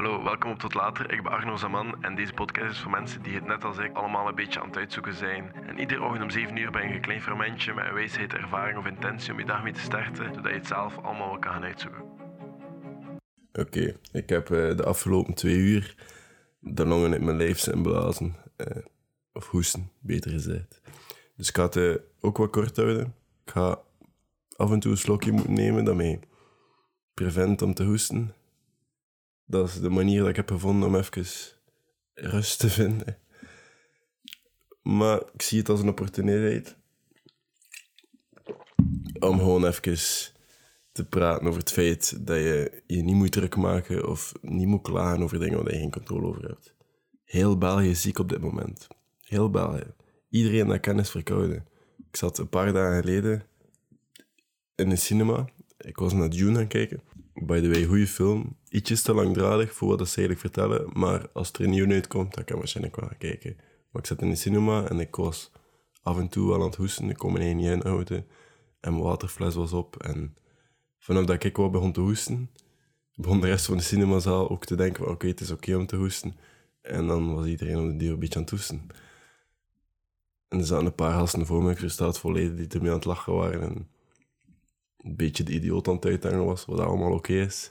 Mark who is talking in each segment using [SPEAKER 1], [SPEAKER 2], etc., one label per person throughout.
[SPEAKER 1] Hallo, welkom op Tot Later. Ik ben Arno Zaman en deze podcast is voor mensen die het net als ik allemaal een beetje aan het uitzoeken zijn. En iedere ochtend om 7 uur ben je een klein fermentje met een wijsheid, ervaring of intentie om je dag mee te starten, zodat je het zelf allemaal wel kan gaan uitzoeken.
[SPEAKER 2] Oké, ik heb eh, de afgelopen twee uur de longen in mijn lijf zijn blazen. eh, of hoesten, beter gezegd. Dus ik ga het eh, ook wat kort houden. Ik ga af en toe een slokje moeten nemen dat mij prevent om te hoesten. Dat is de manier dat ik heb gevonden om even rust te vinden. Maar ik zie het als een opportuniteit om gewoon even te praten over het feit dat je je niet moet druk maken of niet moet klagen over dingen waar je geen controle over hebt. Heel België ziek op dit moment. Heel België. Iedereen dat ken is verkouden. Ik zat een paar dagen geleden in een cinema. Ik was naar Dune aan het kijken. By the way, goede film. Ietsjes te langdradig voor wat ze eigenlijk vertellen. Maar als er een nieuw uitkomt, dan kan ik waarschijnlijk wel gaan kijken. Maar ik zat in de cinema en ik was af en toe wel aan het hoesten. Ik kon me niet inhouden. En mijn waterfles was op. En vanaf dat ik wat begon te hoesten, begon de rest van de cinemazaal ook te denken: oké, het is oké om te hoesten. En dan was iedereen om de deur een beetje aan het hoesten. En er zaten een paar gasten voor me, ik het volledig, die ermee aan het lachen waren. En een beetje de idioot aan het uithangen was, wat allemaal oké is.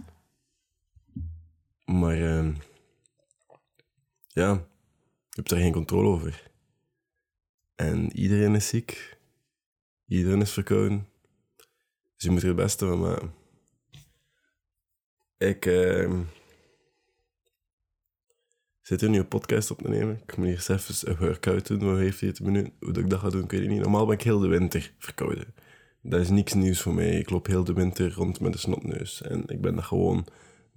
[SPEAKER 2] Maar ehm, ja, je hebt er geen controle over. En iedereen is ziek. Iedereen is verkouden. Dus je moet er het beste van maken. Ik ehm, zit hier nu een podcast op te nemen. Ik moet hier even een workout doen van 15 minuten. Hoe ik dat ga doen, ik weet ik niet. Normaal ben ik heel de winter verkouden. Dat is niks nieuws voor mij. Ik loop heel de winter rond met een snotneus. En ik ben dat gewoon.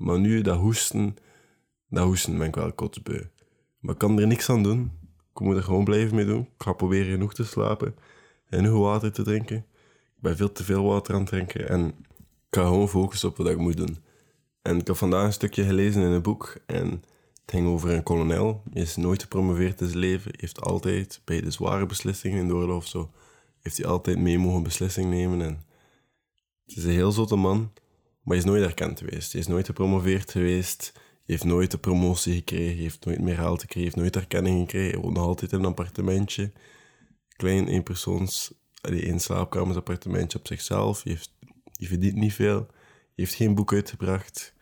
[SPEAKER 2] Maar nu, dat hoesten, dat hoesten ben ik wel kotsbeu. Maar ik kan er niks aan doen. Ik moet er gewoon blijven mee doen. Ik ga proberen genoeg te slapen. En genoeg water te drinken. Ik ben veel te veel water aan het drinken. En ik ga gewoon focussen op wat ik moet doen. En ik heb vandaag een stukje gelezen in een boek. En het ging over een kolonel. Hij is nooit gepromoveerd in zijn leven. Hij heeft altijd, bij de zware beslissingen in de oorlog zo, heeft hij altijd mee mogen beslissing nemen. En het is een heel zotte man, maar hij is nooit erkend geweest. Hij is nooit gepromoveerd geweest. Heeft nooit de promotie gekregen. Heeft nooit meer geld gekregen. Heeft nooit erkenning gekregen. Hij woont nog altijd in een appartementje. Klein, één persoons, één slaapkamers appartementje op zichzelf. Hij, heeft, verdient niet veel. Hij heeft geen boek uitgebracht,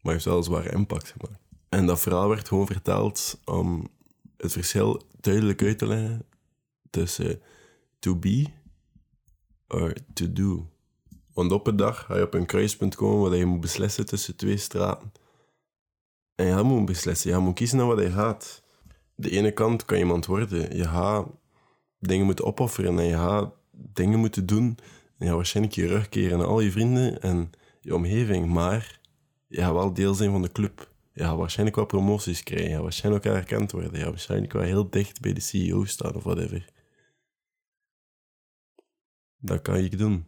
[SPEAKER 2] maar heeft wel een zware impact gemaakt. En dat verhaal werd gewoon verteld om het verschil duidelijk uit te leggen tussen to be or to do. Want op een dag ga je op een kruispunt komen waar je moet beslissen tussen twee straten. En je moet beslissen, je moet kiezen naar wat je gaat. De ene kant kan iemand worden. Je gaat dingen moeten opofferen en je gaat dingen moeten doen. En je gaat waarschijnlijk je rug keren naar al je vrienden en je omgeving. Maar je gaat wel deel zijn van de club. Je gaat waarschijnlijk wel promoties krijgen. Je gaat waarschijnlijk wel erkend worden. Je gaat waarschijnlijk wel heel dicht bij de CEO staan of whatever. Dat kan je doen.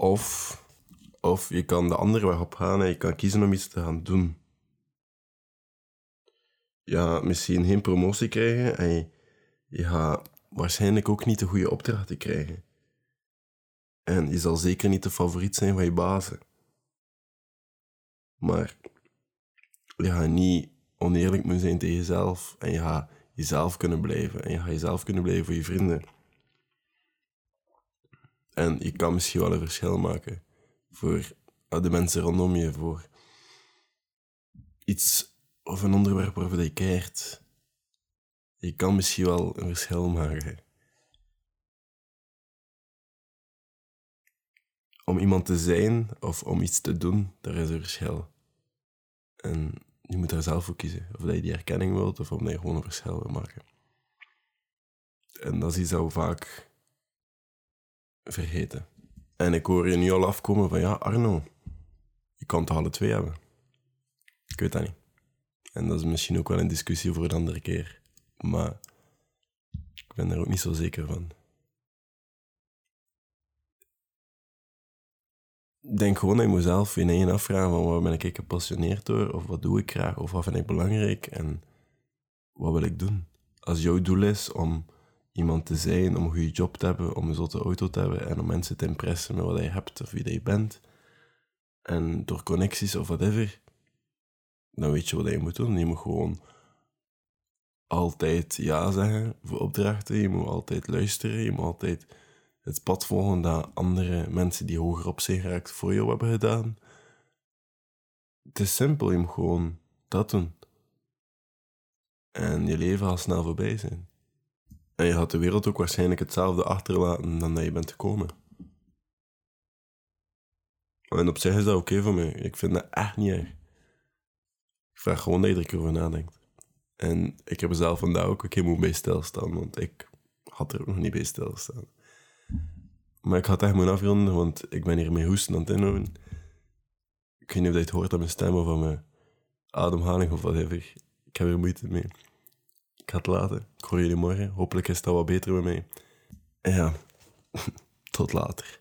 [SPEAKER 2] Of, of je kan de andere weg op gaan en je kan kiezen om iets te gaan doen. Ja, misschien geen promotie krijgen en je, je gaat waarschijnlijk ook niet de goede opdrachten krijgen. En je zal zeker niet de favoriet zijn van je bazen. Maar je gaat niet oneerlijk moeten zijn tegen jezelf en je gaat jezelf kunnen blijven en je gaat jezelf kunnen blijven voor je vrienden. En je kan misschien wel een verschil maken voor de mensen rondom je, voor iets of een onderwerp waarover je keert. Je kan misschien wel een verschil maken. Om iemand te zijn of om iets te doen, daar is een verschil. En je moet daar zelf voor kiezen. Of dat je die erkenning wilt of omdat je gewoon een verschil wil maken. En dat is iets dat vaak vergeten. En ik hoor je nu al afkomen van ja, Arno, je kan het alle twee hebben. Ik weet dat niet. En dat is misschien ook wel een discussie voor een andere keer. Maar ik ben er ook niet zo zeker van. Denk gewoon aan mezelf in één afvragen van waar ben ik gepassioneerd door, of wat doe ik graag, of wat vind ik belangrijk en wat wil ik doen. Als jouw doel is om iemand te zijn, om een goede job te hebben, om een zotte auto te hebben en om mensen te impressen met wat je hebt of wie je bent, en door connecties of whatever, dan weet je wat je moet doen. Je moet gewoon altijd ja zeggen voor opdrachten. Je moet altijd luisteren. Je moet altijd het pad volgen dat andere mensen die hoger op zijn geraakt voor jou hebben gedaan. Het is simpel, je moet gewoon dat doen. En je leven gaat snel voorbij zijn. En je gaat de wereld ook waarschijnlijk hetzelfde achterlaten dan dat je bent gekomen. En op zich is dat oké voor mij. Ik vind dat echt niet erg. Ik vraag gewoon dat je er een keer nadenkt. En ik heb er zelf vandaag ook een keer moeten bij stilstaan, want ik had er ook nog niet bij stilstaan. Maar ik had echt moeten afronden, want ik ben hier mee hoesten aan het inhouden. Ik weet niet of je het hoort aan mijn stem of aan mijn ademhaling of whatever. Ik heb er moeite mee. Ik ga het laten. Ik hoor jullie morgen. Hopelijk is dat wat beter met mij. En ja, tot later.